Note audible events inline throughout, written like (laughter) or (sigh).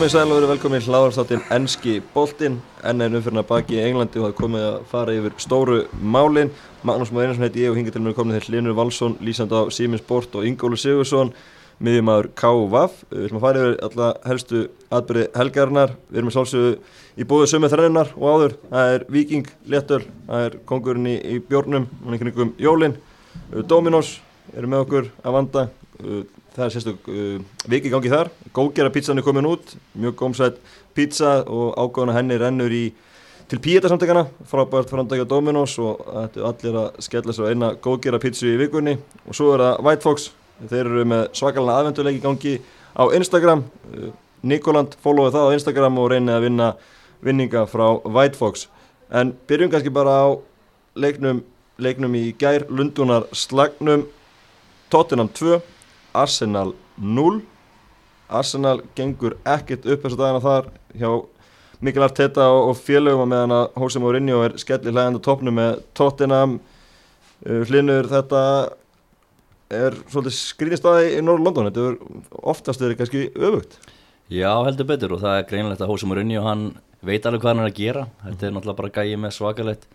Komið sæl og verið velkomið hláðarstáttin Enski Boltinn. Enn en umfyrirna baki í Englandi og það komið að fara yfir stóru málin. Magnús Már Einarsson heiti ég og hinga til mér komið þeir Linur Valsson, Lísand á Sýmins Bort og Ingólu Sigursson miðjumæður K.V.A.F. Við ætlum að fara yfir alla helstu atbyrði helgarinnar. Við erum með sálsögu í bóðu sömu þrennunar og áður. Það er Viking, Léttöl, það er kongurinn í, í Bjórnum veginn Jólin. Dominos eru með okkur að vanda það er sérstök uh, viki gangi þar. Góðgera pítsan er komin út. Mjög gómsætt pítsa og ágáðan henni rennur í til píetasamtökana frábært framdækja Dominos og allir að skella svo eina góðgera pítsu í vikunni. Og svo er það White Fox. Þeir eru með svakalina aðvendulegi gangi á Instagram. Uh, Nikoland followið það á Instagram og reynið að vinna vinninga frá White Fox. En byrjum kannski bara á leiknum, leiknum í gær Lundunar slagnum Tottenham 2 Arsenal 0 Arsenal gengur ekkert upp þess að dagina þar hjá Mikkel Arteta og félögum að meðan að Jose Mourinho er skellir hlægand á toppnu með Tottenham. Uh, hlinur þetta er svolítið skrýnist aðeins í Norður London. Þetta er oftast er kannski öfugt. Já heldur betur og það er greinilegt að Jose Mourinho hann veit alveg hvað hann er að gera. Þetta er náttúrulega bara gæið með svakalegt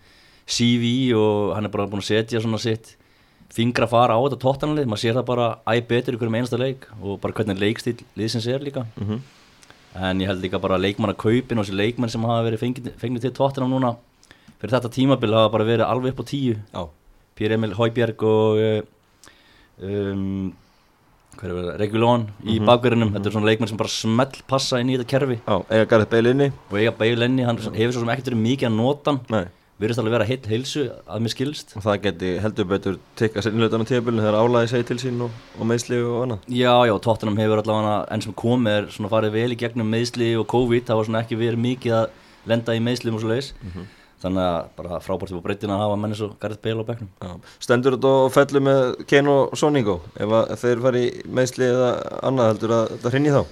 CV og hann er bara búin að setja svona sitt fingra fara á þetta tóttanlið, maður sér það bara æg betur í hverjum einasta leik og bara hvernig leikstíl liðsins er líka. Mm -hmm. en ég held líka bara leikmann að kaupin og þessi leikmann sem hafa verið fengið til tóttanam núna fyrir þetta tímabil hafa bara verið alveg upp á tíu. Pér-Emil Hóibjerg og eh, um, Regulón mm -hmm. í mhm. bakverðinum, þetta er svona leikmann sem bara smell passa inn í þetta kerfi. Já, eiga Gareth Bale inni. Og eiga Bale inni, hann hefur svo sem ekkert verið mikið að nota hann virðist alveg vera heilt heilsu að mér skilst og það geti heldur betur tekka sér innlöðan á tíðabölinu þegar álæði segi til sín og, og meðsli og annað Já, já, tóttunum hefur allavega enn sem komið er svona farið vel í gegnum meðsli og COVID það var svona ekki verið mikið að lenda í meðslim og svo leiðis mm -hmm. þannig að bara frábært við á breytina að hafa menni svo Gareth Bale á begnum já. Stendur þetta og fellur með Ken og Soningo ef þeir fari meðsli eða annað heldur að þetta hrinni þá?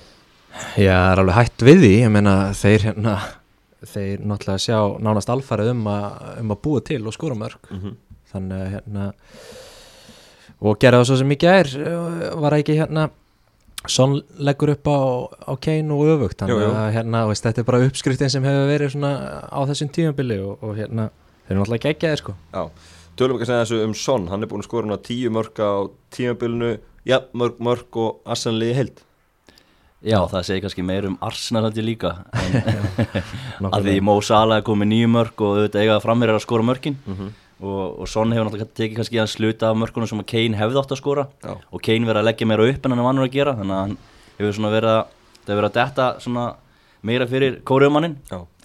Já, það þeir náttúrulega sjá nánast alfarið um, um að búa til og skóra mörg mm -hmm. þannig að hérna og gera það svo sem mikið er var ekki hérna Són leggur upp á, á Kane og öfugt. Þannig jú, jú. að hérna veist, þetta er bara uppskriftin sem hefur verið svona á þessum tímabili og, og hérna þeir eru náttúrulega gegjaðir sko. Já, tölum ekki að segja þessu um Són hann er búin að skóra núna tíu mörg á tímabilinu. Já, mörg mörg og assanliði held Já, það segir kannski meir um Arsenal hætti líka að (laughs) því Mo Salah er komið nýju mörg og auðvitað eiga frammeir að skora mörgin mm -hmm. og, og Son hefur náttúrulega tekið kannski að sluta af mörgunum sem að Kane hefði átt að skora. Já. og Kane verið að leggja meira upp en hann er vannur að gera þannig að hann hefur svona verið að það hefur verið að detta meira fyrir kóriumannin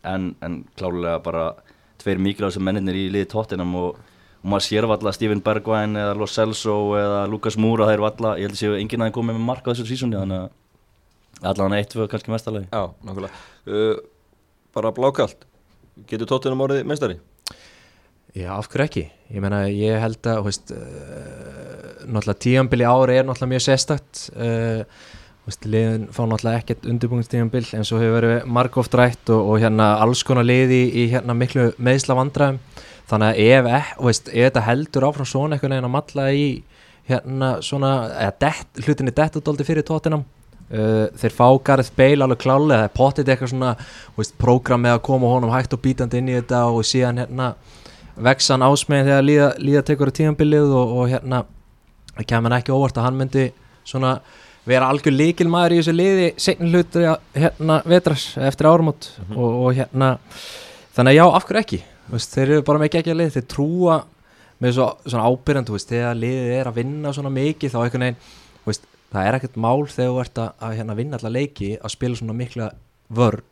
en, en klálega bara tveir mikilvæg sem menninir í liði tóttinam og, og maður sér valla Steven Bergwijn eða Lo Celso eða Lucas Moura það er valla, ég held að séu enginn að komið með marka þessu sísóni þannig að Allan eitt fyrir kannski mestarlegi Já, nákvæmlega. Uh, Bara blákallt Getur tóttunum orðið mestari? Já, af hverju ekki? Ég menna, ég held að veist, uh, náttúrulega tíanbili ári er náttúrulega mjög sérstakt. Uh, liðin fá náttúrulega ekkert undirbúinstíanbil en svo hefur verið margóft rætt og, og hérna alls konar liði í hérna miklu meðsla vandræðum. Þannig að ef, ef, veist, ef þetta heldur áfram svona einhvern veginn að matla í hérna svona, eða dett, hlutinni dettudóldi fyrir tóttinam Uh, þeir fá Gareth Bale alveg klálega það er pottit eitthvað svona veist, program með að koma honum hægt og bítandi inn í þetta og síðan hérna vexan ásmegin þegar líða, líða tekur á tímanbilið og, og hérna kemur ekki óvart að hann myndi svona vera algjör líkil maður í þessu liði segn hlutu hérna vetras eftir árumót mm -hmm. og, og hérna þannig að já, af hverju ekki veist, þeir eru bara með ekki ekki að lið þeir trúa með svo, svona ábyrjand þegar liðið er að vinna svona mikið þá einhvern veginn það er ekkert mál þegar þú ert að, að hérna, vinna alla leiki að spila svona mikla vörn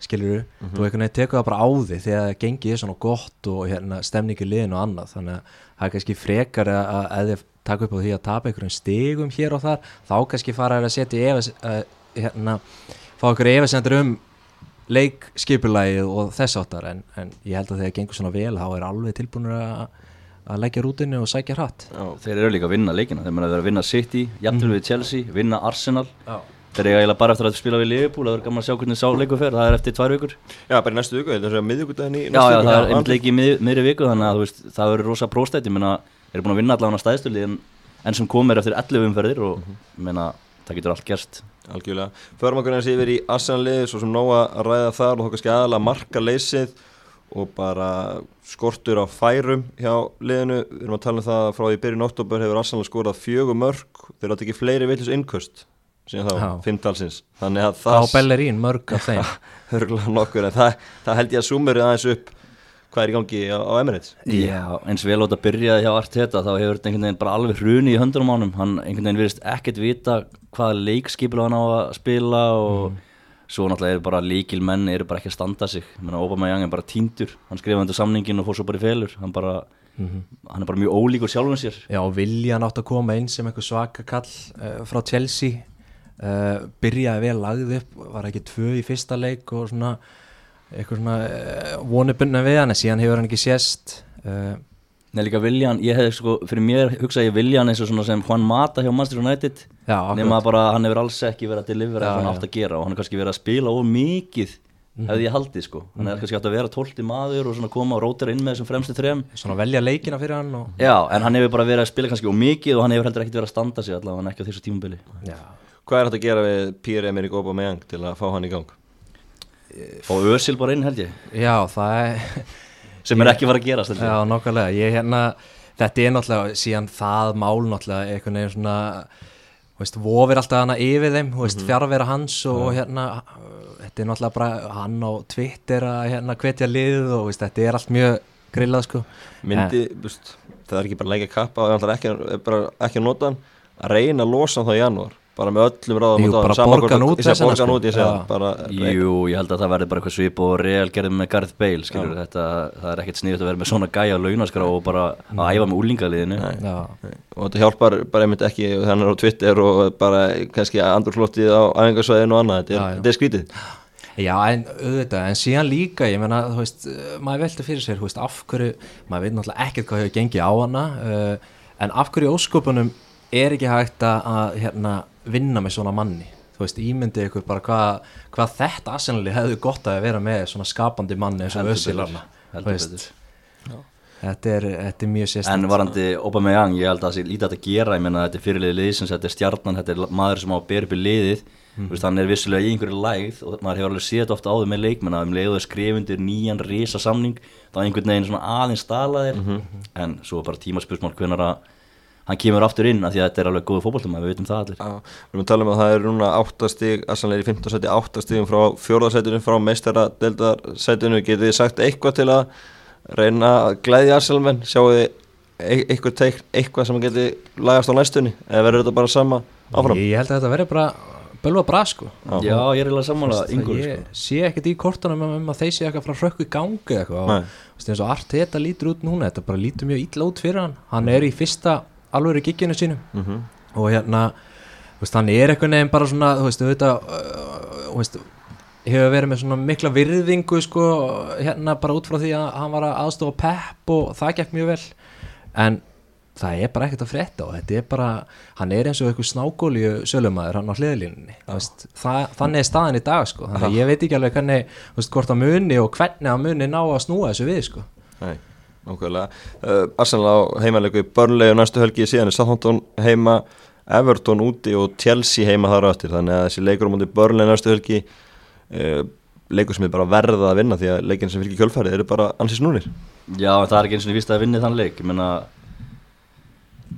skiljuru, mm -hmm. þú einhvern veginn tekur það bara á því þegar það gengir svona gott og hérna, stemningi liðin og annað. Þannig að það er kannski frekar að, að þið taka upp á því að tapa einhverjum stigum hér og þar, þá kannski fara að setja efas, að, hérna, fá einhverju efasendur um leikskipulægið og þess áttar en, en ég held að þegar það gengur svona vel þá er alveg tilbúinur að að leggja rútinu og sækja hratt. Já, þeir eru líka að vinna leikina. Þeir eru að vinna City, jafnvel mm. við Chelsea vinna Arsenal. Já. þeir eru eiginlega bara eftir að spila við Liverpool það er gaman að sjá hvernig sá leiku fer. Það er eftir tvær vikur. Já, bara í næstu viku, þetta er miðugudagin í næstu viku. Já, það er einmitt leiki í mið, miðri viku þannig að veist, það eru rosa próstætt. Ég menna, þeir eru búin að vinna allavega stæðstöli en, en sem komir eftir 11 umferðir og mm -hmm. menna, það getur allt gerst. Algjörlega, förum okkur eins yfir í Assanliði svo sem nóga að ræða þar og þá kannski aðalega marka leysið og bara skortur á færum hjá liðinu, við erum að tala um það að frá því byrjun oktober hefur Assanlega skorað fjögur mörg, þeir átt ekki fleiri villis innköst síðan þá, fimmtalsins. Þannig að það... Á Bellerín, mörg af þeim. (laughs) Hörgulega nokkur, en það, það held ég að sumurinn aðeins upp hvað er í gangi á, á Emirates. Já, eins vel átt að byrjaði hjá Arteta þá hefur þetta einhvern veginn bara alveg hruni í höndunum ánum hann einhvern veginn virðist ekkert vita hvaða leikskipil hann á að spila og mm. Svo náttúrulega er bara líkil menn eru bara ekki að standa sig. Obama Young er bara týndur, hann skrifaði undir samningin og fór svo bara í felur. Hann, bara, mm -hmm. hann er bara mjög ólíkur sjálfum sér. Já, Viljan átt að koma inn sem eitthvað svaka kall uh, frá Chelsea. Uh, byrjaði vel lagð upp var ekki tvö í fyrsta leik og svona eitthvað svona uh, vonubunna við hann en síðan hefur hann ekki sést. Nei líka Viljan, ég hef sko, fyrir mér hugsaði Viljan eins og svona sem Juan Mata hjá Manchester United nema bara hann hefur alls ekki verið að delivera eitthvað hann átt að gera og hann er kannski verið að spila of mikið mm. hefði ég haldið sko, hann er mhm. kannski átt að vera tólti maður og svona koma og rótira inn með þessum fremstu þrem. Svona velja leikina fyrir hann og... Já, en hann hefur bara verið að spila kannski of mikið og hann hefur heldur ekkert verið að standa sig allavega, hann ekki á þessu tímubili Hvað er þetta að gera við Pierre-Emerick Aubameyang til að fá hann í gang? Fá Özil bara inn held ég. Já, það er sem er ekki verið að gerast Já, hérna þetta er náttúrulega, síðan það mál náttúrulega, einhvern veginn svona veist, vofir alltaf hana yfir þeim veist, mm -hmm. fjárvera hans og ja. hérna þetta er náttúrulega bara hann á Twitter að hérna hvetja lið og veist, þetta er allt mjög grillað sko. Myndi, en, veist, það er ekki bara að leika kappa og ekki, ekki að nota hann að reyna að losa hann þá í janúar bara með öllum ráðum Jú, bara borgan út þess að borgan út ég segja bara Jú, ég held að það verði bara eitthvað svip og real gerðum með Garth Bale skilur þetta, það er ekkert sniðut að vera með svona gæja launaskrá og bara að æfa með úlingaliðinu og þetta hjálpar bara einmitt ekki þannig á Twitter og bara kannski andurflóttið á æfingarsvæðinu og annað, þetta er skvítið Já, en auðvitað, en síðan líka, ég menna, þú veist, maður velta fyrir sér, þú veist, af hverju, maður veit náttúrulega ekkert hvað hefur gengið á hana, uh, en af hverju óskopunum er ekki hægt að hérna, vinna með svona manni? Þú veist, ímyndið ykkur bara hvað hva þetta aðsennali hefðu gott að vera með svona skapandi manni eins og Össilarna þetta er, þetta er mjög sérstænt en varandi Aubameyang, ég held að það sé lítið að gera ég menna þetta er fyrirliðið liðsins, þetta er stjarnan þetta er maður sem á að bera upp í liðið mm. veist, hann er vissilega í einhverju lægð og maður hefur alveg séð ofta áður með leikmenn að um leiðu skrifundir nýjan risa samning þá einhvern veginn svona aðeins stalaðir mm -hmm. en svo bara tímaspörsmál hvernar að hann kemur aftur inn af því að þetta er alveg góðu fókbaltum við veitum það allir Já, Við erum að tala um að það er núna 8 stíg Assanleir í 15 seti, 8 stígum frá fjórðarsætinu frá meistaradeldarsætinu getið þið sagt eitthvað til að reyna að glæði Assanleir sjáu þið e eitthvað teikn eitthvað sem getið lagast á næstunni? Eða verður þetta bara sama áfram? Ég held að þetta verður bara bölva bra sko. Já, ég er alveg sammála yngur Ég sko. sé ekkert í kortunum um, um að þeir sé eitthvað frá hrökku gangi eitthvað. Og eins og allt þetta lítur út núna þetta bara lítur mjög ítla út fyrir hann. Hann er í fyrsta alveg í giginu sínu mm -hmm. og hérna hann er eitthvað nefn bara svona þú veist, þetta uh, veist, hefur verið með svona mikla virðingu sko, hérna bara út frá því að hann var að aðstofa pepp og það gekk mjög vel. En það er bara ekkert að frétta og þetta er bara hann er eins og eitthvað snákóliu sölumæður hann á hliðlínunni þannig er staðin í dag sko. Þannig að ég veit ekki alveg hvernig, veist, hvort að muni og hvernig að muni ná að snúa þessu við sko. Nei Nákvæmlega, uh, Arsenal á heimalegu Burnley og næstu helgi síðan er Southampton heima, Everton úti og Chelsea heima þar áttir þannig að þessi leikur á múndi Burnley næstu helgi leikur sem er bara verða að vinna því að leikin sem fylgir kjölfærið eru bara ansins núnir Já, það er ekki eins og ég vist að vinni þann leik. Ég menna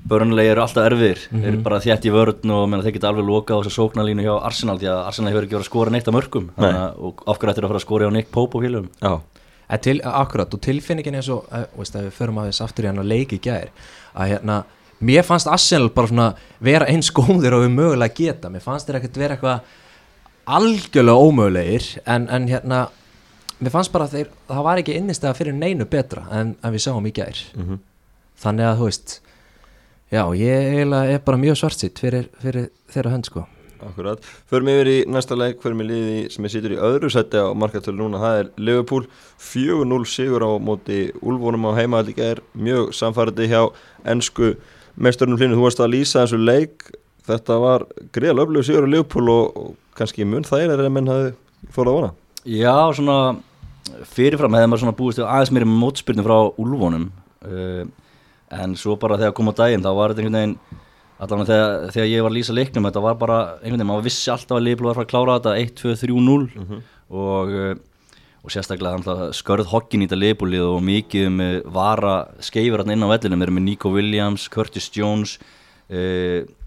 Burnley eru alltaf erfir, mm -hmm. eru bara þjætt í vörðn og menna, þeir geta alveg loka á þessu sóknarlínu hjá Arsenal því að Arsenal hefur ekki verið að skora neitt á mörgum. Og afhverjum ættir að fara að skora á Nick Pope og félögum Já. Til, akkurat og tilfinningin eins og að, veist, að við förum að þess aftur í hann að leiki gæðir að hérna, mér fannst Arsenal bara svona vera eins góðir og við mögulega geta, mér fannst þeir ekkert vera eitthvað algjörlega ómögulegir en, en hérna mér fannst bara að þeir, það var ekki innistega fyrir neinu betra en, en við sáum í gæðir mm -hmm. þannig að þú veist já, ég er bara mjög svartsitt fyrir, fyrir þeirra hönd sko. Akkurat, förum yfir í næsta leik, förum í liði sem er sýtur í öðru seti á markatölu núna, það er Liverpool. 4-0 sigur á móti Ulfónum á heimaðalli er mjög samfærdi hjá ennsku meisturinn hlýnum, þú varst að lýsa þessu leik, þetta var greiðal öflug sigur á Liverpool og, og kannski mun það er að menn hafi fórað að vona. Já, svona fyrirfram hefði maður svona búist aðeins mér með mótspyrnum frá Ulfónum uh, en svo bara þegar kom á daginn þá var þetta einhvern veginn allavega þegar, þegar ég var að lýsa leiknum þetta var bara, einhvern veginn, maður vissi alltaf að Liverpool var að klára þetta 1, 2, 3, 0 og, uh, og sérstaklega skörð hokkin í þetta Liverpoolið og mikið um uh, vara skeifur inn á vellinum, erum með Nico Williams, Curtis Jones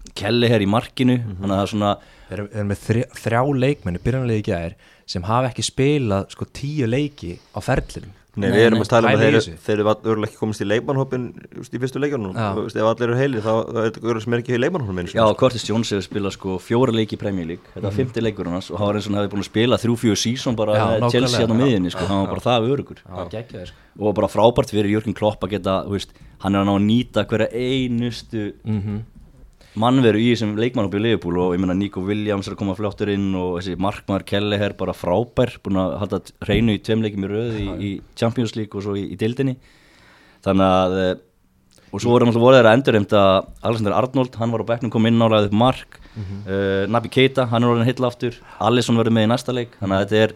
uh, Kelleher í markinu þannig að það er svona Þeir eru- þeir eru með þrjá, þrjá leikmenni, byrjanlega í gær sem hafa ekki spilað sko tíu leiki á ferlinum. Nei, Nei, við erum nei, að tala um að þeir, eru örgulega ekki komist í leikmannhópin í fyrstu. Vist, ef allir eru heilir þá, þá er þetta örgulega sem er ekki í leikmannhópin Já, sko. Curtis Jones hefur spilað sko fjóra leiki í Premier League, þetta var fymti leikur hans og hann var eins og hann hefði búin að spila þrjú-fjögur sísón bara. Chelsea hérna á miðinni, sko, hann var bara það örugur Það var geggjaður sko. Og bara frábært fyrir Jörgen Klopp að geta, hann er að ná að nýta hverja einustu mannveru í þessum leikmannhópi í Liverpool og ég meina Nico Williams er að koma fljóttur inn og þessi markmaður Kelleher bara frábær, búin að halda hreinu í tveim leikjum í röð í, í Champions League og svo í, í dildinni þannig að eh, og svo voru þeirra endurreimta Alexander Arnold, hann var á bekknum kom inn á ræðið upp mark. Uh, Nabi Keita, hann er orðin hill aftur. Alisson verður með í næsta leik. Þannig að þetta er,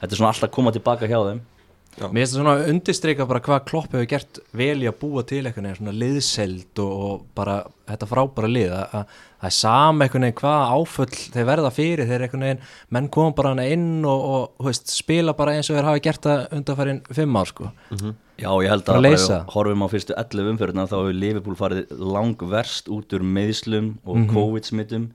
þetta er svona alltaf að koma tilbaka hjá þeim Mér finnst það svona undirstreika bara hvað Klopp hefur gert vel í að búa til veginn svona liðseld og, og bara þetta frábæra lið að að það er sama veginn hvað áföll þeir verða fyrir þeir einhvern veginn menn koma bara hana inn og, og veist, spila bara eins og þeir hafa gert það undanfærin fimm ár sko. Já, ég held að við horfum á fyrstu 11 umfyrirna þá hefur Liverpool farið lang verst út úr meðslum og Mhm. COVID-smittum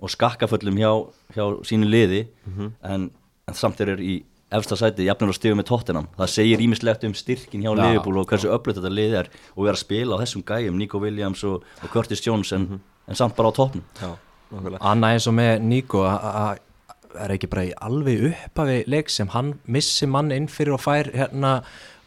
og skakkaföllum hjá, hjá sínu liði. Mhm. en, en samt þeir eru í efsta sæti jafnir að stiga með tóttinam það segir ímislegt um styrkin hjá Já, Liverpool og hversu öflut þetta lið er og við erum að spila á þessum gæjum, Nico Williams og, og Curtis Jones en, Mhm. en samt bara á tóttin Já, nákvæmlega. Anna eins og með Nico að- er ekki bara í alveg uppafi leik sem hann missi mann inn fyrir og fær hérna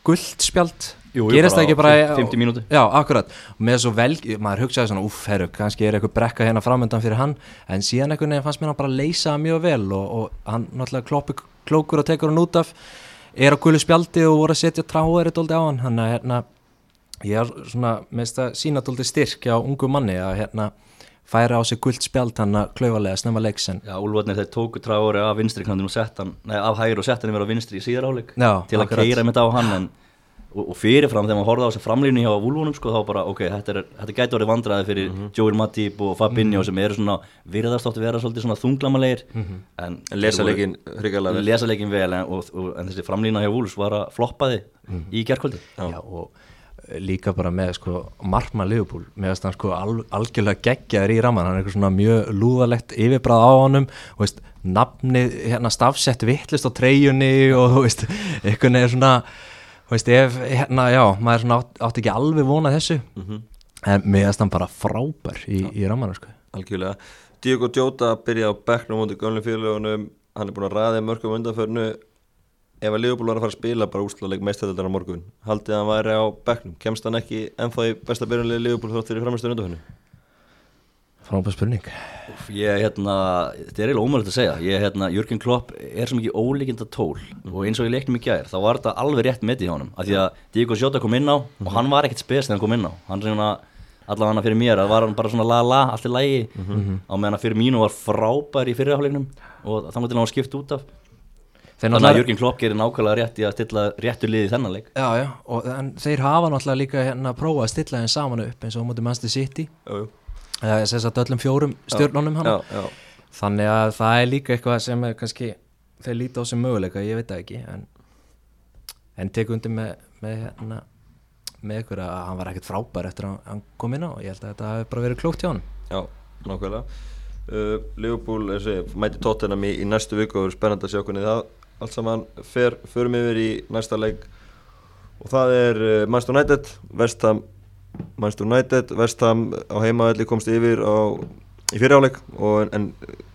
guldspjald? Jú, jú, gerist það bara ekki bara á 50 mínútu. já, akkurat, og með svo vel maður hugsaði svona, uff, herru, kannski er eitthvað brekka hérna framöndan fyrir hann, en síðan einhvern veginn fannst mér hann bara leysa mjög vel og, og hann náttúrulega kloppi klókur og tekur hann út af er á gullu spjaldi og voru að setja tráðari dóldi á hann, hann að hérna ég er svona, með þetta sína dóldi styrk á ungu manni að hérna færa á sig guld spjald hann að klaufalega snemma leiksen Já, Úlfarnir þeir tóku trári af vinstri kantin og sett hann, nei, af hægri og sett hann yfir á vinstri í síðaráleik Já, til að keira þetta á hann en, og, og fyrirfram þegar maður horfði á þessi framlýni hjá Úlfunum sko, þá bara, ok, þetta, er, þetta gæti orðið vandræði fyrir Joel Matip og Fabinho sem eru svona, virðast átt að vera svolítið svona þunglamalegir en Lesa leikinn hrigalega vel. Lesa leikin vel en, og, og, en þessi framlýna hjá Úlfs var að floppaði í gerkvöldi Já. og eh, líka bara með sko Marma Liverpool, með að hann sko al, algjörlega geggjaður í raman, hann er eitthvað svona mjög lúðalegt yfirbræð á honum. Og veist, nafnið, hérna stafsett vittlist á treyjunni og þú veist eitthvað er svona, þú veist, ef hérna, já, maður átt, átt ekki alveg vonað þessu, en með að hann bara frábær í, í ramanu sko. Algjörlega. Diego Jota byrja á bekknum mútið gömlum félagunum hann er búin að ræða mörgum undanförnu. Ef að Liverpool var að fara að spila bara úrslagleik meistæðildar á morgun haldið að hann væri á bekknum kemst hann ekki ennþá í besta byrjunlega Liverpool þátt fyrir framistöðu undanförnu frábær spurning. Ég, hérna, þetta er eiginlega ómögulegt að segja. Ég, hérna, Jörgen Klopp er svo mikið ólíkinda tól og eins og ég leiknum í gær þá var þetta alveg rétt með í honum. Af því að Diego Jota kom inn á og hann var ekkert spes þegar hann kom inn á. Hann er svona, allavega hann fyrir mér að var hann bara svona la la, allt í lægi á meðan að fyrir mínu var frábær í fyrirháleiknum og þannig til hann var skipt út af. Þeir þannig að Jörgen Klopp gerir nákvæmlega rétt í að stilla réttu liði í þennan leik. Já, já, og en þeir hafa náttúrulega líka hérna prófað að stilla þeim saman upp eins og á móti Manchester City. Jú, jú. Segi að öllum fjórum stjórnunum hann þannig að það er líka eitthvað sem kannski þeir líta á sem möguleika, ég veit það ekki en, en tek undir með með, hérna, með ykkur að hann var ekkert frábær eftir að hann kom inn á. Ég held að þetta hafi bara verið klókt hjá hann já, nákvæmlega. Uh, Liverpool segi, mæti tóttenam í, í næstu viku og er spennandi að sjá hvernig það allt saman fer, förum yfir í næsta leik. Og það er uh, Manchester United Vestham Manchester United, Vestham á heimaðalli komst yfir á, í fyrirháleik og en,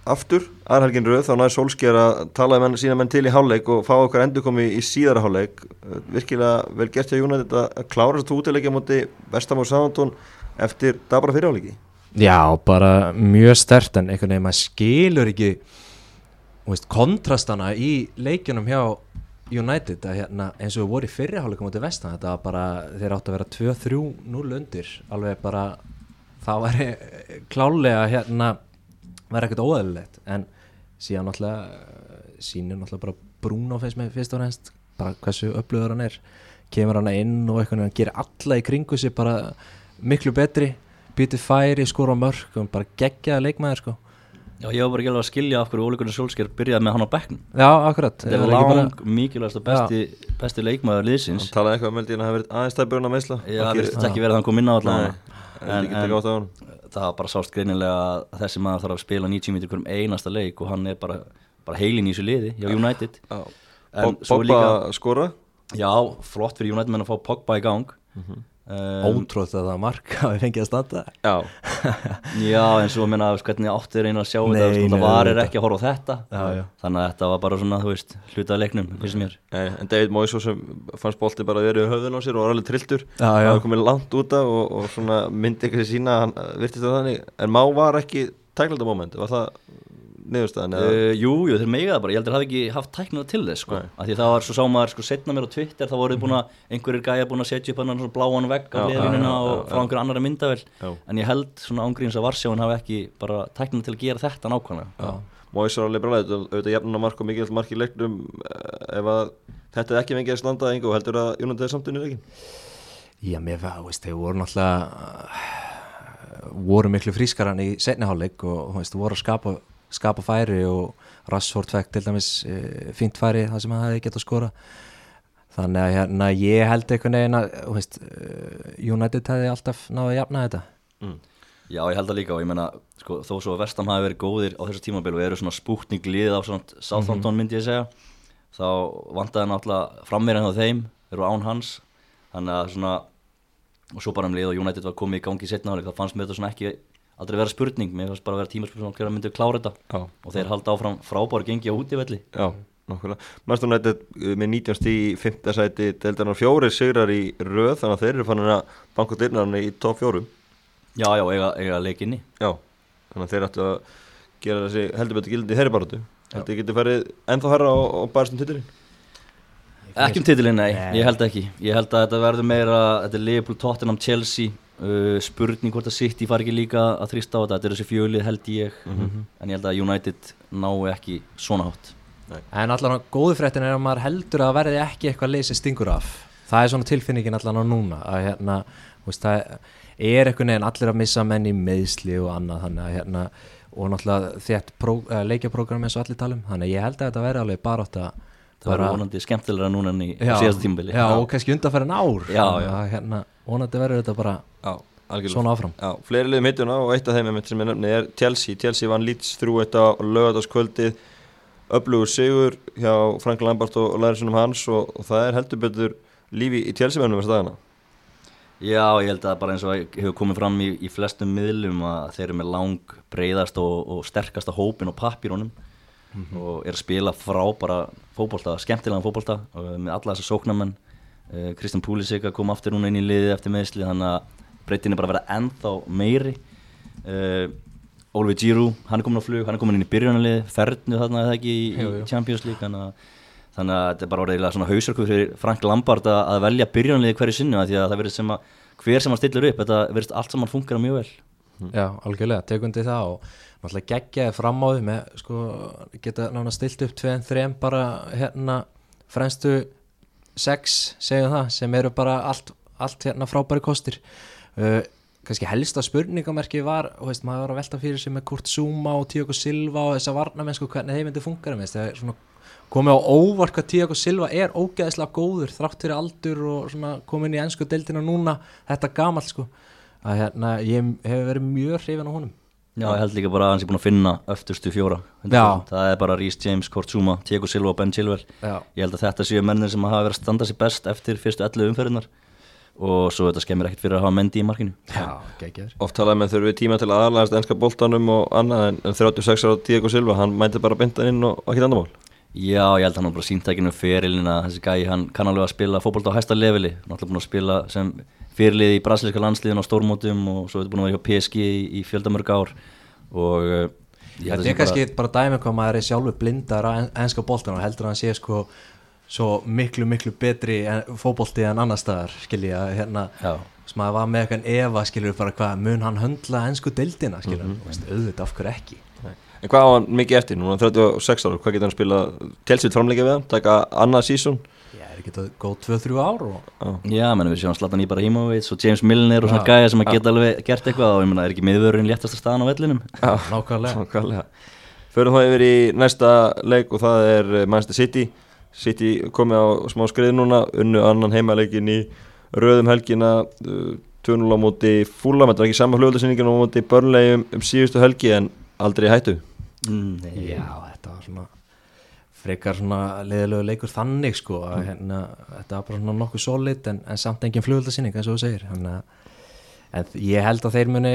aftur aðhalgin rauð þá næði Solskjær að tala menn, sína menn til í háleik og fá okkar endur komi í síðara háleik Uh, virkilega vel gert hjá United að að klára þetta útileikja múti Vestham og Southampton eftir dabra fyrirháleiki Já, bara mjög stert en einhvern veginn maður skilur ekki veist, kontrastana í leikjunum hjá United að hérna, eins og við voru í fyrriháleikum út í vestan þetta var bara, þeir áttu að vera 2-3-0 undir, alveg bara það væri klálega hérna, væri ekkert óæðilegt en síðan náttúrulega eh, sýnir náttúrulega bara Bruno fyrst, með, fyrst og reynst, bara hversu upplöður hann er. Kemur hann inn og eitthvað hann gerir alla í kringu sig bara miklu betri býti færi, skora mörg og bara geggjaða leikmaður sko Já, ég var bara ekki alveg að skilja af hverju Ole Gunnar Solskjær byrjaði með hann á bekknum. Já, akkurat. Þetta er ekki bara- lang mikilvægast og besti, besti leikmaður liðsins. Hann talaði eitthvað um meldin að það hafi verið aðeins stæðbjörn að meðsla Já, það virðist ekki verið að hann kom inn á Nei, allavega en á hann það var bara sást greinilega að þessi maður þarf að spila 90 mítur hverjum einasta leik og hann er bara, bara heilin í þessu liði hjá United. En líka- skora Já, flott fyrir United menn að fá Pogba í gang um, Ótrótt að það mark (laughs) hafi fengið að standa. Já, (laughs) Já, en svo meina veist, hvernig átti þeir einu að sjá Nei, þetta nei, það var er auðvitað. ekki að horfa á þetta. Já, já. þannig að þetta var bara svona, þú veist, hlutað leiknum finnst mér. Nei, en David Moyes sem fannst bolti bara verið í höfðun á sér og var alveg trilltur. Hann var komin langt út af og, og svona myndi ekki sína að hann virtist það þannig. En má var ekki tæklanda moment var það niðurstaðan Uh, jú, jú, þeir meiga það bara, ég heldur að hafi ekki haft tæknina til þess sko, af því það var svo sá maður sko setna mér á Twitter, þá voruð búin að einhverjir gæja búin að setja upp hann svona bláan vegg á já, og já, frá já. einhverju annari myndavel Já. en ég held svona ángríns að Varsjáin hafi ekki bara tæknina til að gera þetta nákvæmlega. Var alveg brálega auðvitað jafnuna mark og mikið mark í leiknum eh, ef að þetta er ekki fengið að slanda engu og heldur að Jónandi er samtunni leikin Já, mér var, veist, þeir voru náttúrulega voru miklu frískaran í setniháleik og veist, voru að skapa, skapa færi og Rassford fekk til dæmis uh, fínt færi það sem hann hefði getað skora þannig að hérna, ég held einhvern veginn að veist, uh, United hefði alltaf náðu að jafna þetta. Já, ég held það líka og ég meina, sko, þó svo að Vestam hafi verið góðir á þessu tímabil og eru svona spútning liðið á Southampton myndi ég segja þá vantaði náttúrulega frammeirinn á þeim, eru án hans. Þannig að svona og svo bara um lið og United var komið í gangi setna þá fannst mér þetta svona ekki aldrei vera spurning mér fannst bara vera tímaspurning hverja myndu klára þetta. Já. og þeir halda áfram frábæri gengi á útivelli. Já, nokkulega United uh, með 19 stíð í 5. sæti deildarnar fjóri sigrar í röð þannig að þeir eru fannin að banka dyrnarni í top fjórum. Já, já, eiga, eiga leikinni Já, þannig að þeir ættu að gera þessi heldur betur gildi í þeirri heldur þið getið farið ennþá herra og, og barast um titilin Ekki um titilinn, nei, Nei. ég held ekki. Ég held að þetta verður meira, þetta er Liverpool, Tottenham, Chelsea uh, spurning hvort að City fari ekki líka að þrýsta á þetta. Þetta er þessi fjölið held ég. En ég held að United ná ekki svona hátt. En allan á góðu fréttin er að maður heldur að verði ekki eitthvað leysi stingur af. Það er svona tilfinningin allan á núna að hérna, veist, það er einhvern veginn allir að missa menn í meðsli og annað þannig að hérna og náttúrulega þétt uh, leikjaprógram eins og allir talum þannig að ég held að þetta verði alveg bara átt að það verður vonandi skemmtilegra núna en í á síðasta tímabili. já, og kannski undanfærin ár. Já, já. Hérna, vonandi verður þetta bara Já, algjörlega. svona áfram. Já, fleiri liðum hittuna og eitt af þeim sem ég nefni er Chelsea. Chelsea vann Leeds þrjú eitt á lögataskvöldið öflugur sigur hjá Frank Lambert og lærisunum hans og, og það er heldur betur lífi í Chelsea mennum þess dagana. Já, ég held að bara eins og hefur komið fram í, í flestum miðlum að þeir eru með lang breyðast og, og sterkasta hópin og pappírunum og er að spila frábara fótbolta, skemmtilegan fótbolta og með alla þessar sóknarmenn. Uh, Kristján Púlisik að koma aftur núna inn í liðið eftir meðsli þannig að breytin er bara að vera ennþá meiri. Uh, Oliver Giroud, hann er komin á flug hann er komin inn í byrjunarlið, fernu þarna eða ekki í, Jú, jú. Champions League þannig að þannig að þetta er bara orðið eiginlega svona hausarkuð fyrir Frank Lampard að, að velja byrjunarliði hverju sinni af því að það verður sem að hver sem hann stillir upp, þetta verður allt saman fungera mjög vel. Já, algjörlega, tekundi það og náttúrulega geggjaði fram á því með sko, geta nána stilt upp 2-3 bara hérna fremstu 6, segjum það sem eru bara allt, allt hérna frábæri kostir. Uh, kannski helsta spurningamerki var, þú veist, maður var að velta fyrir sig með Kurt Zuma og Tiago Silva og þessa varnamennsku, hvernig þeir myndi með það er svona komið á óvart hvað Tiago Silva er ógeðislega góður þrátt fyrir aldur og svona komin í ennsku deildina núna, þetta gamall sko. Að hérna, ég hef verið mjög hrifin á honum Já, ég held líka bara að hann sé búin að finna öftustu fjóra. Það er bara Rhys James, Kurt Zuma, Diego Silva og Ben Chilwell. Já. ég held að þetta séu mennir sem hafa verið að standa sér best eftir fyrstu 11 umferðinar og svo þetta skemmir ekkert fyrir að hafa Mendy í markinu. Já, geggjaður. Oft talaði með þurfið tíma til að aðlæðast ennska boltanum og annað en, en 36 ára Diego Silva, hann mænti bara bynda inn og ekki andamál Já, ég held að hann var bara síntækinu ferilina þessi gæi, hann kann alveg að spila fótbolta á hæsta leveli, náttúrulega búin að spila sem fyrirlið í brasilíska landsliðin á stórmótum og svo er þetta búin að vera hjá PSG í, í fjöldamörg ár og uh, ég held að Þetta er kannski bara dæmi hvað maður er sjálfur blindar á en- enska boltan og heldur að hann sé sko svo miklu miklu betri en, fótbolti en annar staðar skilja hérna Já. sem maður var með eitthvað efa skilur bara hvað mun hann höndla ensku deildina skilja mm -hmm. auðvitað af hverju ekki En hvað á hann mikið eftir? Núna er hann 36 ára, hvað getur hann spilað? Chelsea framleika við hann, taka annað sísón er ekki það góð 2-3 ár og... Já, menn við sjáum Zlatan Ibrahimovic og James Milner og svona gæja sem að geta alveg gert eitthvað og ég menna, er ekki miðvörðurinn léttasta staðan á vellinum? Nákvæmlega. Nákvæmlega. Förum þá yfir í næsta leik og það er eh, Manchester City. City komið á smá skrið núna unnu annan heimaleikin í röðum helgina uh, 2-0 á móti Fúlam, þetta var ekki sama hljóðlösningin á móti Börnlegi um, síðustu helgi en aldrei hættu mm. Já, þetta var svona frekar svona leðilegu leikur þannig sko að hérna, þetta var bara svona nokkuð solid en, en samt engin flugöldasinning eins og þú segir Hanna, en ég held að þeir muni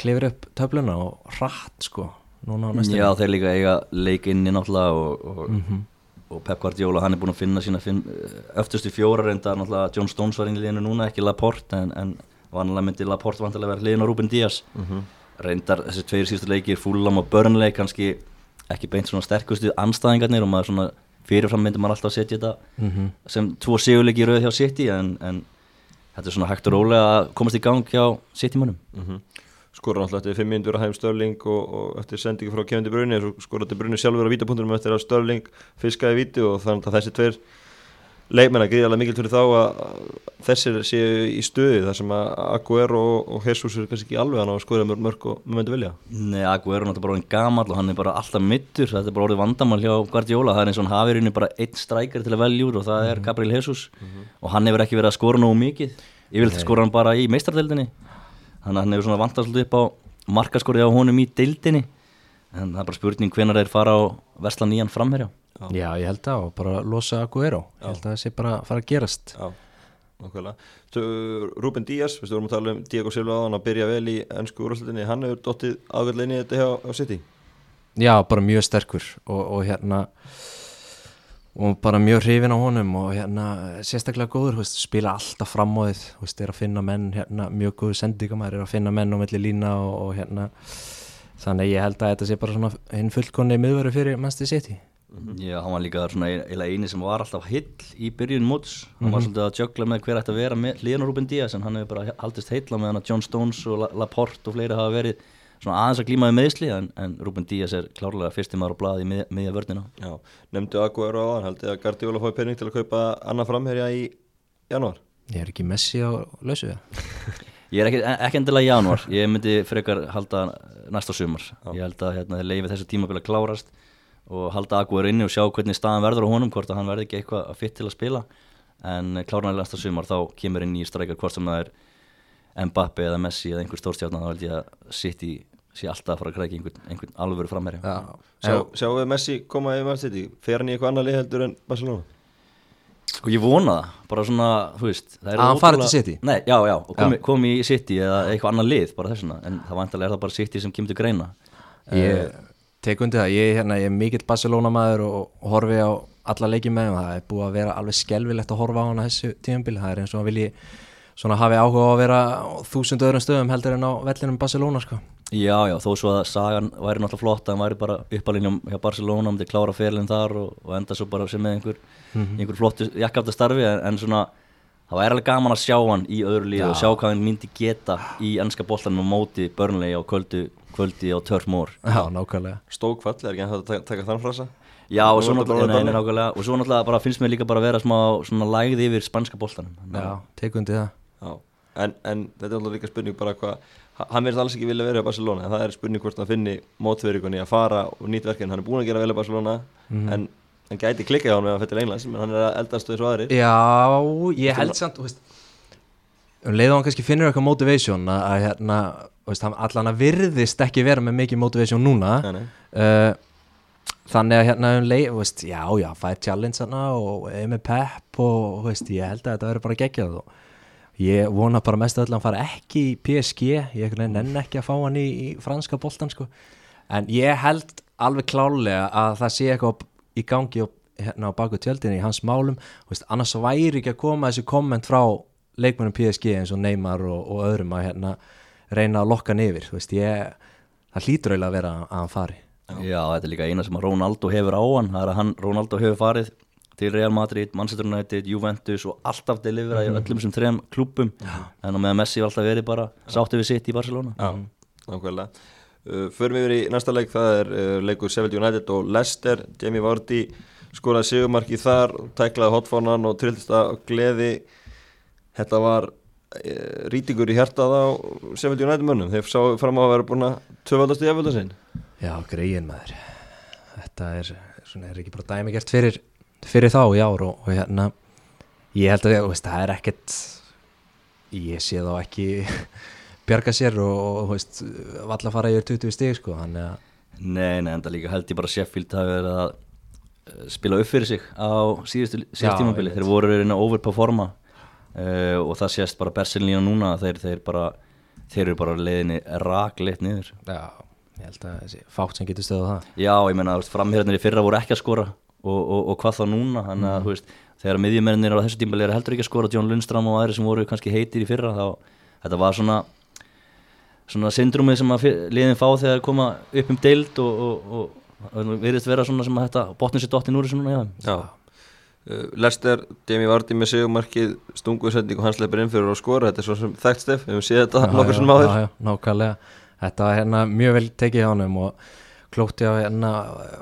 klifir upp töfluna og hratt sko núna á næstu Já, þeir líka eiga leik inni náttúrulega og, og, Mhm. og Pep Guardiola, hann er búin að finna sína finn, öftustu fjóra reynda náttúrulega John Stones var inn í liðinu núna, ekki Laporte en, en vanlega myndi Laporte vantilega vera liðin á Ruben Díaz reyndar þessi tveir síðustu leikir Fulham og Burnley kannski ekki beint svona sterkustu anstæðingarnir og maður svona fyrirfram myndi maður alltaf setja þetta Mhm. sem tvo sigurleiki í rauð hjá City en, en þetta er svona hægt og rólega að komast í gang hjá City-mannum mm skora náttúrulega eftir 5 minútur að hægum Störling og, og eftir sendingu frá Kevin De Bruyne skoraði De Bruyne sjálfur á vítapunktunum eftir að Störling fiskaði víti og þannig að þessi tveir leikmenn að gríða alveg mikil fyrir þá að að þessir séu í stöði þar sem að Aguero og, Jesus er kannski ekki alveg hann á að skoða mörg, mörg og mörg myndi vilja. Nei, Aguero er náttúrulega bara orðin gamall og hann er bara alltaf mittur, þetta er bara orðið vandamál hjá Guardiola, það er eins og hann hafi í rauninni bara einn strækjar til að velja úr og það er Gabriel Jesus. Og hann hefur ekki verið að skora nógu mikið. Yfirleitt skora hann bara í meistardeldinni þannig að hann hefur svona svolítið upp á markaskorið á honum í deildinni en það er bara spurning hvenar þeir fara á versla nýjan framherja. Já, ég held það og bara losa Aguero ég held að það sé bara að fara að gerast. Já, nákvæmlega. Svo, Ruben Díaz, við vorum að tala um Diego Silva á hann að byrja vel í ennsku úrvalslutinni hann hefur inn í þetta hjá, hjá City. Já, bara mjög sterkur og, og hérna og bara mjög hrifin á honum og hérna sérstaklega góður, veist, spila alltaf fram á þið, veist, er að finna menn hérna, mjög góður sendingamæður, er að finna menn á melli lína og, og hérna þannig ég held að þetta sé bara svona hinn fullkonni miðveru fyrir Manchester City. Já, hann var líka svona eini sem var alltaf hill í byrjun móts. Hann var svolítið að jögla með hver ætti að vera með á Ruben Díaz en hann hefur bara haldist heilla með hann að John Stones og La- Laporte og fleiri hafa verið svona aðeins að glímaði meðsli en, en Ruben Díaz er klárlega fyrsti maður á blaði í mið, miðja vörnina. Já, nefndu Aguero á hann haldið að Guardiola fóði pening til að kaupa annað framherja í janúar? Ég er ekki Messi á lausu? það (laughs) Ég er ekki, ekki endilega í janúar, ég myndi frekar halda næsta sumar. Ég held að hérna, leifi þessu tímabili að klárast og halda Aguero inni og sjá hvernig staðan verður á honum, hvort að hann verði ekki eitthvað fitt til að spila en klárlega næsta sumar þá kemur inn í streikar hvort sem það er Mbappe eða Messi eða einhver stórstjárna þá held ég að City sé alltaf að fara að krækja einhvern, einhvern alvöru framherja. Sjá, Sjáum við Messi koma í Man City? Fer hann í eitthvað annað lið heldur en Barcelona Sko ég vona það, bara svona, þú veist Að hann fari ótrúlega- til City? Nei, já, já, og komi, komi í City eða eitthvað annað lið, bara þessuna en það vantarlega er það bara City sem kemur til greina. Ég tek undir það, ég, hérna, ég er mikill Barcelona maður og, og horfi á alla leiki með þeim, það er búið að vera alveg skelvilegt að horfa á hana þessu tíðanbíl, það er eins og að vilji svona hafi áhuga á að vera þúsund öðrum stöðum heldur en á vellinum Barcelona sko. Já, já, þó svo að sagan væri náttúrulega flott að hann væri bara uppalínum hjá Barcelona um til klára ferlinn þar og, og enda svo bara sem með einhver, einhver flottu jakkafta starfi en, en svona, það væri alveg gaman að sjá hann í öðru líðu og sjá hvað hann myndi geta í ennska boltanum á móti Burnley á kvöldu, kvöldi á Turf Moor. Já, nákvæmlega. Stókfall, er ekki að taka, taka þann frasa? Já, og svo náttúrulega, nei, orðið nei, nákvæmlega, og svo náttúrulega bara finnst mér líka bara að vera smá svona lægð yfir spanska boltanum. Já, tek undir það. Já, en, en þetta er alltaf líka spurning bara hvað, hann verður alls ekki vilja vera í Barcelona en það er spurning hvort hann finni mótverðingunni að fara og nýtt verkefni, hann er búin að gera vel í Barcelona en hann gæti klikkað á hann með að fyrir Englands, menn hann er að eldast og þessu aðrir. Já, ég held samt, um leið og hann kannski finnur eitthvað motivation að, hérna, hann allan að virðist ekki vera með mikið motivation núna Nei, nei. uh, þannig að hérna um leið, veist, já, já, fær challenge hana og er með pep og, veist, ég held að þetta verður bara geggjað og ég vona bara mest að hann fara ekki í PSG, ég nenn ekki að fá hann í, í franska boltan, sko. En ég held alveg klálega að það sé eitthvað í gangi og hérna á baku tjöldinni í hans málum. Veist, annars væri ekki að koma þessi komment frá leikmennum PSG eins og Neymar og, og öðrum að hérna reyna að lokka hann yfir, þú veist, ég það hlýtur eiginlega að vera að hann fari. Já, þetta er líka eina sem að Ronaldo hefur á hann. Það er að hann, Ronaldo hefur farið til Real Madrid, Manchester United, Juventus og alltaf delivera í öllum sem þrem klúpum en á meðan Messi var alltaf verið bara sáttu við sitt í Barcelona. Já, nákvæmlega. Uh, Förum yfir í næsta leik, það er uh, leikur Sheffield United og Leicester. Jamie Vardy skoraði sigumarki þar, tæklaði hotfónan og trillist að gleði. Þetta var e, rýtingur í hjartað á Seffild United mönnum, þeir sáu fram á að vera búin að töfaldast í efölda sinn. Já, greiðin maður. Þetta er, svona, er ekki bara dæmi gert fyrir, fyrir þá í ár og, og hérna ég held að veist, það er ekkert ég sé þá ekki (laughs) bjarga sér og, valla fara yfir 20 stíg sko, þannig að Nei, nei, en það líka held ég bara Sheffield hafi verið að eh, spila upp fyrir sig á síðustu síðustímabili, þeir voru reyna að overperforma uh, og það sést bara bersinlína núna, þeir, þeir bara þeir eru bara leiðinni rakleitt niður. Já, ég held að þessi fátt sem getur stöðað það. Já, ég menna, framhjörnir í fyrra voru ekki að skora og, og, og hvað þá núna, þannig að, mm. veist þegar miðjumennir á þessu tímbali er heldur ekki að skora John Lundstram og aðri sem voru kannski heitir í fyrra þá, þetta var svona svona syndrumið sem að liðin fá þegar koma upp um deild og, og, og veriðst vera svona sem að þetta botnir sér dottin úr þessu núna, já. já. Uh, Lester, Demi Vardy með segumarkið, stunguðsending og hans leipir inn fyrir að skora, þetta er svona sem þekkt stef, við hefum séð þetta nokkur sem áður. Já, já, nákvæmlega, þetta var hérna mjög vel tekið hjá hann og klótti á hérna,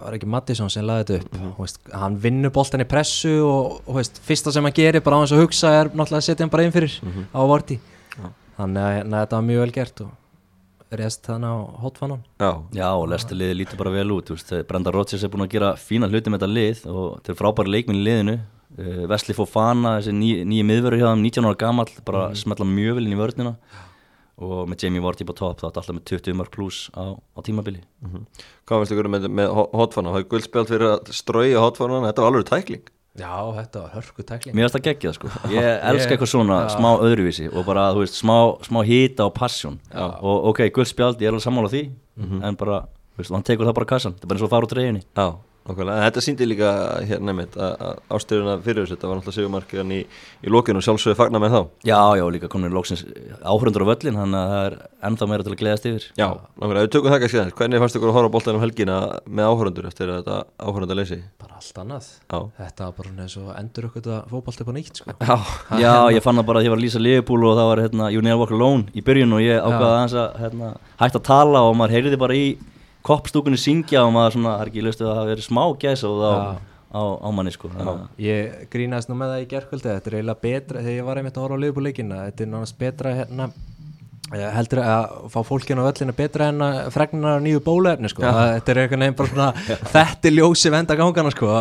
var ekki Mattisson sem laði þetta upp, mm -hmm. veist, hann vinnur boltan í pressu og, og veist, fyrsta sem hann gerir bara á hans að hugsa er náttúrulega að setja hann bara inn fyrir mm -hmm. á Vardy, þannig að hérna, þetta var mjög vel gert og rest þannig á hotfannan Já, Já og Lesturliði lítur bara vel út Brenda Rodgers er búin að gera fína hluti með þetta lið og þetta er frábæri leikminn í liðinu. Uh, Vesli Fofana, þessi ný, nýju miðveru hjá þeim 19 ára gammal, bara mm. smetla mjög vel inn í vördnina og með Jamie Vardy på topp þá er þetta alltaf með 20 mörg pluss á, á tímabili. Mm -hmm. Hvað finnst ykkur með, með hotfannan? Það er guldspjált fyrir að strauja hotfannan, þetta var alveg tækling. Já, þetta var hörku tækling. Mér finnst það geggjað sko. Ég elska eitthvað svona já. smá öðruvísi og bara, þú veist, smá, smá hýta og passion. Og ok, guldspjald, ég er alveg sammála því mm -hmm. en bara, þú veist, hann tekur það bara kassan. Þetta er bara eins og að fara úr treyjunni Já Nákvæmlega, þetta síndi líka hérna nefnitt að ástyrjuna fyrir þessu, þetta var náttúrulega sigumarkiðan í, í lókinu og sjálfsögðu fagnar með þá. Já, já, líka komin í lóksins áhörundur á völlin, þannig að það er ennþá meira til að gleðast yfir. Já, nákvæmlega, við tökum það ekki að skilja, hvernig fannst ykkur að horfa bóltanum helgina með áhörundur eftir þetta áhörunda leysi? Bara allt annað, já. þetta var bara eins og endur okkur þetta fókbalt upp á nýtt, sko. Já, já ég fann það bara að ég var að lýsa Liverpool og það var hérna, Hérna, koppstúkunni syngja og maður svona, það er ekki löstu að það verið smá gæsa og þá á, á manni sko. Ég grínast nú með það í gerðkvöldi þetta er eiginlega betra, þegar ég var einmitt að horfa á liðbúrleikina þetta er náttúrulega betra hérna heldur að fá fólkinu á öllinu betra en að fregna nýju bólefni sko. þetta er eitthvað nefn bara svona (laughs) þetta er ljósi venda gangana sko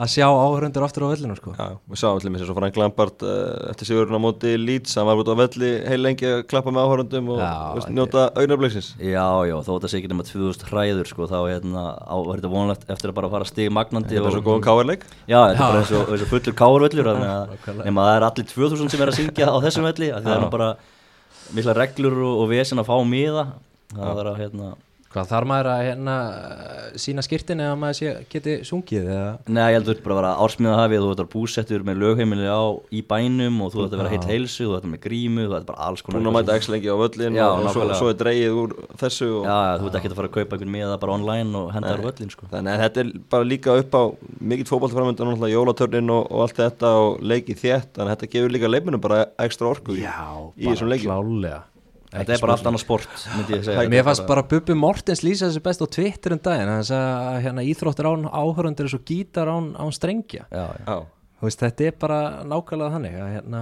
að sjá áhörundur aftur á vellinu sko. Já, við sáum allir með þess að Frank Lampard uh, eftir sigurinn á móti Leeds, hann var út á velli heil lengi að klappa með áhörundum og já, njóta augnarbleiksins. Já, já, þó þetta sé ekki nema 2000 hræður sko, þá hérna, á, var þetta vonlegt eftir að bara fara stig magnandi. Þetta er svo góðan káarleik. Já, þetta er bara eins og, eins og fullur káarvellur, (laughs) nema það er allir 2000 sem er að syngja á þessum velli, það er bara mikla reglur og, og vesen að fá miða, það er að hérna Hvað þarf maður að hérna, sína skirtin eða maður sé, geti sungið? Eða? Nei, ég heldur bara að vera ársmiðahafið, þú ætti að búsettur með lögheimili á í bænum og þú ætti að vera heitt heilsu, þú ætti með grímu, þú ætti bara alls konar. Búin að mæta ekki lengi á völlin já, og svo, svo er dreyið úr þessu. Og, já, þú ætti ekki að fara að kaupa einhvern með það bara online og henda þar völlin. Sko. Þannig að þetta er bara líka upp á mikill fókbaltaframöndan, jólatörnin og, og allt þetta og leikið þétt, þannig að þetta Þetta er bara allt annað sport, myndi ég segja. Mér fannst bara Bubi Mortens lýsa þessu best á Twitter um daginn, þannig að hérna, íþróttir án áhörundir er svo gítar án, án strengja. Já, já. Veist, þetta er bara nákvæmlega þannig að hérna,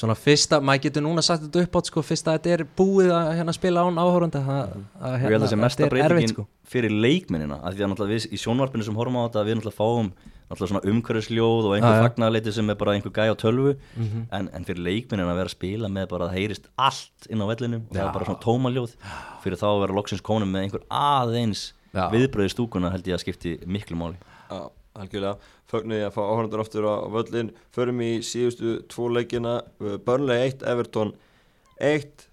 svona fyrsta, maður getur núna sagt þetta upp átt, sko, fyrsta þetta er búið að hérna, spila án áhörunda, að, að hérna, þetta er erfitt, sko. Fyrir leikminina, að því að við í sjónvarpinu sem horfum á þetta, við náttúrulega fáum náttúrulega svona umhverjusljóð og einhver fagnarleiti sem er bara einhver gæi á tölvu. Mm -hmm. en, en fyrir leikminin að vera að spila með bara að heyrist allt inn á vellinum og það er bara svona tómaljóð. Fyrir þá að vera loksins konum með einhver aðeins viðbröði stúkuna held ég að skipti miklu máli. Já, algjörlega, fögnuði að fá áhörndur aftur á völlin, förum í síðustu tvo leikina, Burnley 1 Everton 1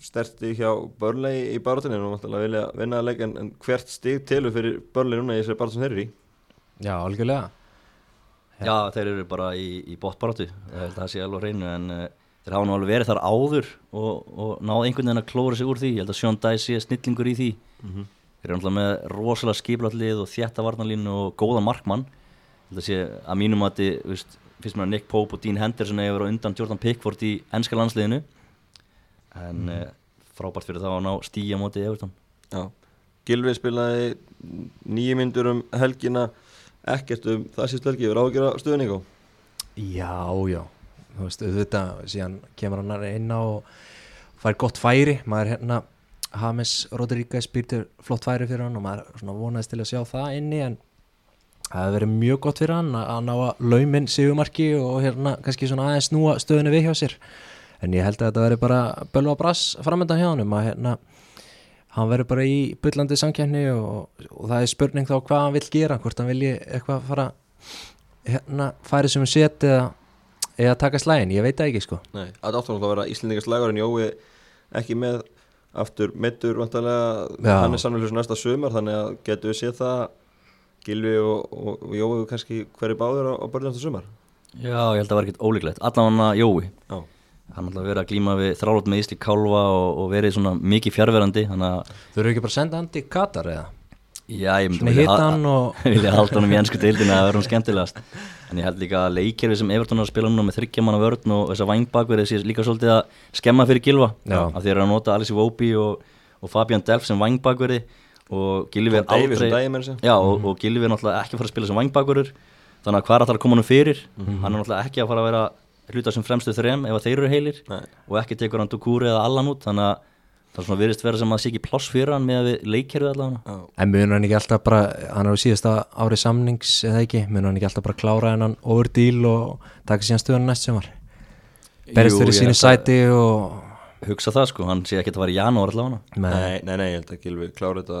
sterti hjá Burnley í barátunni og náttúrulega vilja vinna að leika en hvert stig tilur fyrir Burnley núna í þessari í Já, algjörlega. Já, Já þeir eru bara í, í að það sé alveg hreinu en uh, þeir hafa nú alveg verið þar áður og, og náðu einhvern veginn að klóra sig úr því. Ég held að Sjón Dæsi er snillingur í því. Mm -hmm. þeir eru náttúrulega með rosalega skiplallið og þjættavarnalínu og góða markmann. Ég held að sé að mínum að þið fyrst með Nick Pope og Dean Henderson hefur verið undan Jordan Pickford í ennska landsliðinu. En mm -hmm. frábært fyrir það að ná stíja mótið Gilvið spilaði nýjum myndur um helgina ekkert um það síðust velgi við ráðgjör að stöðning á Já, já, þú veist, auðvitað síðan kemur hann inn á og fær gott færi, maður hérna James Rodríguez býrtir flott færi fyrir hann og maður svona vonaðist til að sjá það inni en það hefði verið mjög gott fyrir hann að ná að lauminn sigumarki og hérna kannski svona aðeins snúa stöðinu við hjá sér. En ég held að þetta verið bara bölva brass framöndan hjá hann að hérna hann verður bara í byllandi samkjæfni og, og það er spurning þá hvað hann vil gera hvort hann vilji eitthvað fara hérna færi sem set eða, eða taka slægin, ég veit það ekki sko. Nei, það átti náttúrulega að vera Íslendingaslagur en Jói ekki með aftur meittur vantarlega Já. hann er sannlega næsta sumar þannig að getur við séð það. Gilvi og, og, og Jói kannski hverju báður á, á börnum næsta sumar? Já, ég held að það var ekkert ólíklegt. Allan hann Jói. Já, Hann alltaf verið að glíma við þrálut með Ísli Kálfa og, og verið svona mikið fjárverandi Þannig að, Þau eru ekki bara að senda hann til Katar eða? já, ég myndi vilja hann og (laughs) vilja halda honum í ennsku deildinu að vera hún skemmtilegast en ég held líka að leikkerfi sem Everton er að spila núna með þryggjamanna vörn og þess að vangbakverði sé líka svolítið að skemma fyrir Gilva Já. að þeir eru að nota Alice Iwobi og, og Fabian Delf sem vangbakverði og Gilvi er aldrei um daginn meira að segja. Já, og, og Gilvi er náttúrulega ekki að fara að spila sem vangbakverður þannig að hvað er að koma hann fyrir hann er náttúrulega ekki að fara að vera hluta sem fremstu þrem ef að þeir eru heilir Nei. og ekki tekur hann Dukúri eða Allan út þannig að það er svona virðist vera sem að sé ekki pláss fyrir hann með að við leikkerfið allavega. Já. En munur hann ekki alltaf bara, hann er á síðasta ári samnings eða ekki, munur hann ekki alltaf bara klára hennan over deal og taka síðan stöðun næst sem var Berist fyrir sínu að- sæti og hugsa það sko, hann sé ekki að fara í janúar allavega. Nei, nei, nei, ég held að Gilvi klára þetta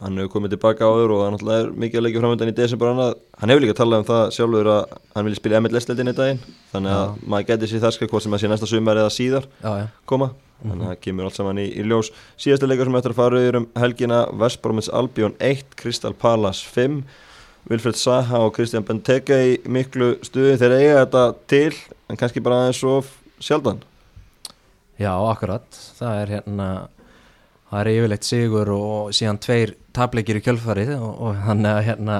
næsta sumar en Gilvi á 1,5 ára eftir hann Já, 20, ok, 22 já. þannig að það svona kannski meira spurning hvað gerist bara næsta sumar hvort það eitthvað annar lit taki en að hvernig það verður Ég held að Gilvi sé alltaf bara að fara að skoða kostina hann, meina, veist, hann gæti mjög að fara í annar lið í úrvastildinni ég held að það veri alveg option fyrir hann Já, en hann getur líka bara verið áfram í Evertón svo Já. bara ég eftir að sjá hvernig tímabilið þróast Já, já, hann hefur komið tilbaka áður og hann náttúrulega er mikið að leikja framöndan í desember annað. Hann hefur líka talað um það sjálfur að hann vilja spila MLS-leldin í daginn. Þannig að maður geti sér það skil hvort sem að sé næsta sumar eða síðar já, já. koma. Þannig að það kemur allt saman í, í ljós. Síðasta leikar sem eftir að fara yfir um helgina Vestbromins Albion 1, Crystal Palace 5 Wilfred Saha og Kristján Benteke í miklu stuði. Þeir eiga þetta til en kannski bara aðeins svo sjaldan. Já, akkurat, það er hérna það er yfirleitt sigur og síðan tveir tableikir í kjölfarið og, og þannig að hérna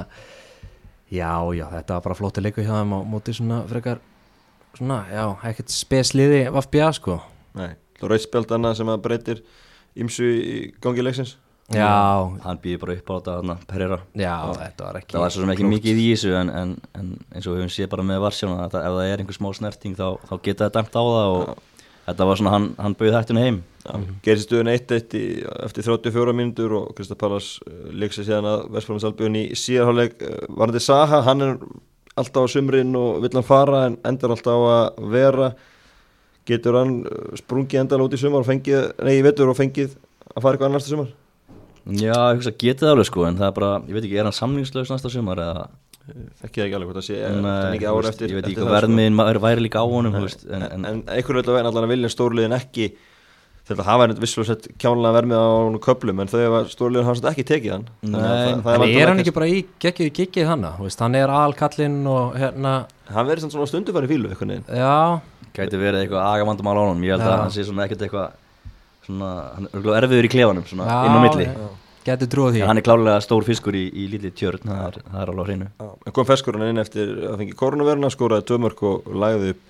já, já, þetta var bara flótti leiku hjá þeim á móti svona frekar svona, já, ekkert spesliði Vafbja, sko. Nei, rauðspjald annað sem að breytir ímsu í gangi leiksins. Já, hann býður bara upp á þetta hann, Pereira. Já, þetta var ekki það var svo sem ekki mikið í þessu en, en, en eins og við höfum séð bara með Varsjóna að ef það er einhver smá snerting þá, þá geta það dæmt á það og þetta var svona, hann, hann bauð hættinu heim. Já, gerði stöðun 1-1 í- eftir 34 mínútur og Krista Pallas uh, leik sér síðan að Vestfólans Albjörn í síðarháleik uh, varandi Saha, hann er alltaf á sumrin og vill hann fara en endar alltaf á að vera. Getur hann uh, sprungið endal út í sumar og fengið, nei ég veitur og fengið að fara eitthvað annars til sumar? Já, ég hugsa getið það alveg sko en það er bara, ég veit ekki, er hann samlingslaus næsta sumar eða þekki það ekki alveg hvort það sé ekki þú ára eftir ég veit ekki hvað verðmiðin væri, væri líka á honum þú veist, en, að veginn allan að vilja stórliðin ekki þetta hafa henni visslega sett kjánlega vermið á honum köplum en þau hefa stórliðin samt ekki tekið hann. Nei, það- er hann ekki bara í geggjuði giggið hann hann er alkallinn og hérna hann verður samt svona stundu farið fílu einhvern já, gæti verið eitthvað agamandamál á honum ég held að hann sé svona ekkert eitthvað svona, hann er erfiður í klefanum svona Já, inn á milli. já. Getur trúið því. En hann er klárlega stór fiskur í, í lítið tjörn það er, það er alveg á hreinu. Já, en kom feskurinn inn eftir að fengi koronaviruna, skoraði tvö mörg og lagði upp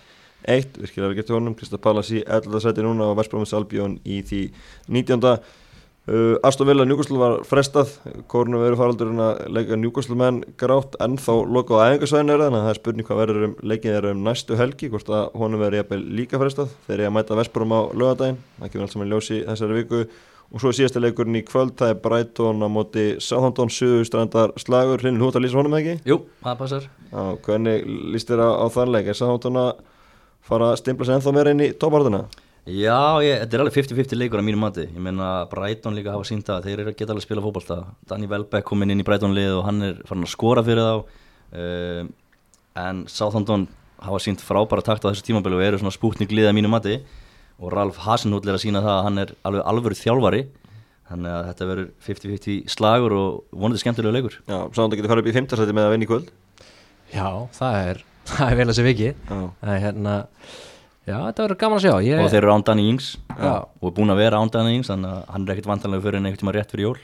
eitt, virkilega gert hjá honum. Krista Pallas í 11. seti núna og Vestbrómins Albjón í því 19. Uh, Aston Villa Newcastle var frestað. Koronaviru faraldurinn að leika Newcastle menn grátt. En þá lokað á æfingarsvæðinu er þannig að það er spurning hvað verður um leikið er um næstu helgi, hvort að honum verður líka frestað. Þegar ég að mæta Vestbróm á lögadaginn það kemur allt saman í ljós í þessari viku og svo síðasta leikurinn í kvöld það er Brighton á móti Southampton Suðustrandar slagur, þú ert að lýsa honum ekki? Jú, það passar Já, hvernig líst þér á, á þann leik? Er Southampton að fara að stimpla sig ennþá meira inn í tópartuna? Já, ég, þetta er alveg 50-50 leikur á mínu mati Ég meina Brighton líka hafa sínt að þeir eru að geta alveg að spila fótbolta Danny Welbeck kom inn í Brighton lið og hann er farin að skora fyrir þá um, En Southampton hafa sínt frábæra takt á þessu tímabili og eru svona spútning lið á mínu mati Og Ralf Hasenhull er að sína það að hann er alveg alvöru þjálfari. Þannig að þetta verður 50-50 slagur og vonandi skemmtilegu leikur. Já, Southampton getur farið upp í 5. seti með að vinna í kvöld. Já, það er, (laughs) það er vel að sé vikið. Já, það er hérna Já, þetta verður gaman að sjá. Ég, og þeir eru án Danny Ings. Já. og er búin að vera án Danny Ings þannig að hann er ekkert vantanlega fyrir en einhvern tíma rétt fyrir jól.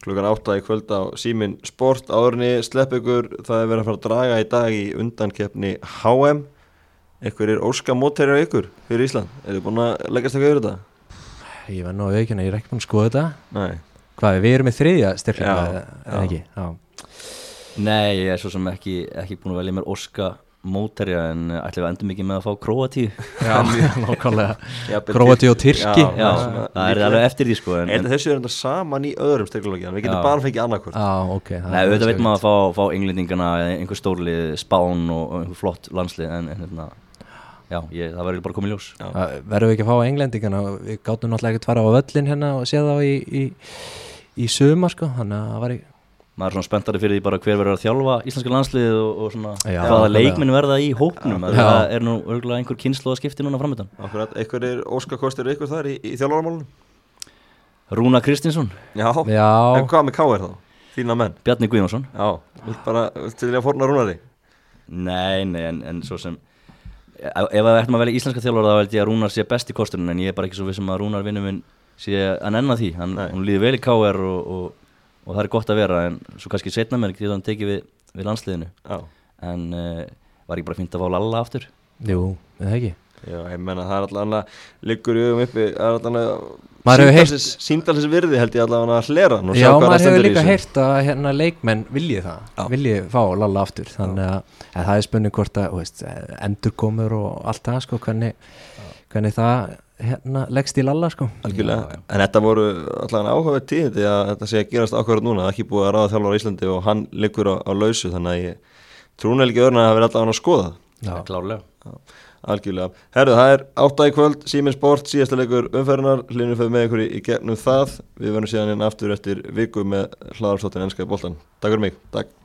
Klukkan átta í kvöld á símin sport. Áðurni slepp ykkur það er verið að fara að draga í dag í undankeppni HM ykkur er óska mótæri á ykkur fyrir Ísland? Er þið búin að leggast eitthvað yfir þetta? Ég var nú að veikina, ég er ekki búin að skoða þetta. Nei, Hvað, við erum með þriðja styrkleika Já, eða ekki? Já, Nei, ég er svo sem ekki, ekki búin að velja mér Óska móterja en ætlum við að endum ekki með að fá Króatíu? Já (laughs) (laughs) nákvæmlega. Króati og Tyrk- Tyrki. Já, Já, það er alveg eftir því sko en, Er en, þetta þessu er enda saman í öðrum styrkleikja við getum Já. bara fengið annarkvort Já, ok það Nei, auðvitað veit skemmtilegt. maður að fá, fá englendingana eða einhver stórlið, spán og, og einhver flott landslið en, en hérna, já, ég, það verður bara komið ljós Verðum við ekki að fá englendingana Við gátum náttúrulega ekki að fara á völlin hérna og sé þá í, í, í suma sko Þannig að það var í maður er svona spenntari fyrir því bara hver verður að þjálfa íslenska landslið og, og svona Já, hvaða leikminn verða í hópnum Já. það er nú örgulega einhver kynslu að skipti núna framöndan Akkurat, eitthvað er óskakostir ykkur þar í, í þjálfaramálunum? Rúna Kristinsson, Já. Já, En hvað með K.R. þá? Þína menn? Bjarni Guðjónsson Já, vilt bara, viltu vilja forna rúnari? Nei, nei, en, en svo sem ef við ættum að velja íslenska þjálfara þá held ég að Rúnar sé besti kosturinn en ég er bara ekki svo vissum að Rúnar vinnu minn sé að nenna því, hann, hann líði vel í KR og, og, og það er gott að vera en svo kannski setna mér getur hann tekið við, við landsliðinu. Já. en uh, var ekki bara fínt að fá Lalla aftur? Jú, eða ekki Já, ég menna það er allavega liggur í augum uppi, það er Maður hefur allavega síndalins virði held ég allavega að hlera hann og sjá Já, hvað maður það hefur stendur í líka þessu. heyrt að hérna leikmenn viljið það, Já. viljið fá Lalla aftur þannig að, að það er spurning hvort að þú veist, endurkomur og allt það sko, hvernig, hvernig það hérna, leggst í Lalla sko. Algjörlega, Já, já. en þetta voru allavega áhugaverð tíðindi að þetta sé að gerast ákvarður núna, það er ekki búið að ráða þjálfur á Íslandi og hann liggur á, á lausu þannig að ég trúna ekki öðrun að það verið allavega að skoða Já. Algjörlega. Herru, það er átta í kvöld, Siemens Sport, síðasta leikur umferðinar, hlunum fyrir með ykkur í, gegnum það. Við verðum síðan inn aftur eftir viku með hlaðarsóttin ennska í boltan. Takk fyrir mig. Takk.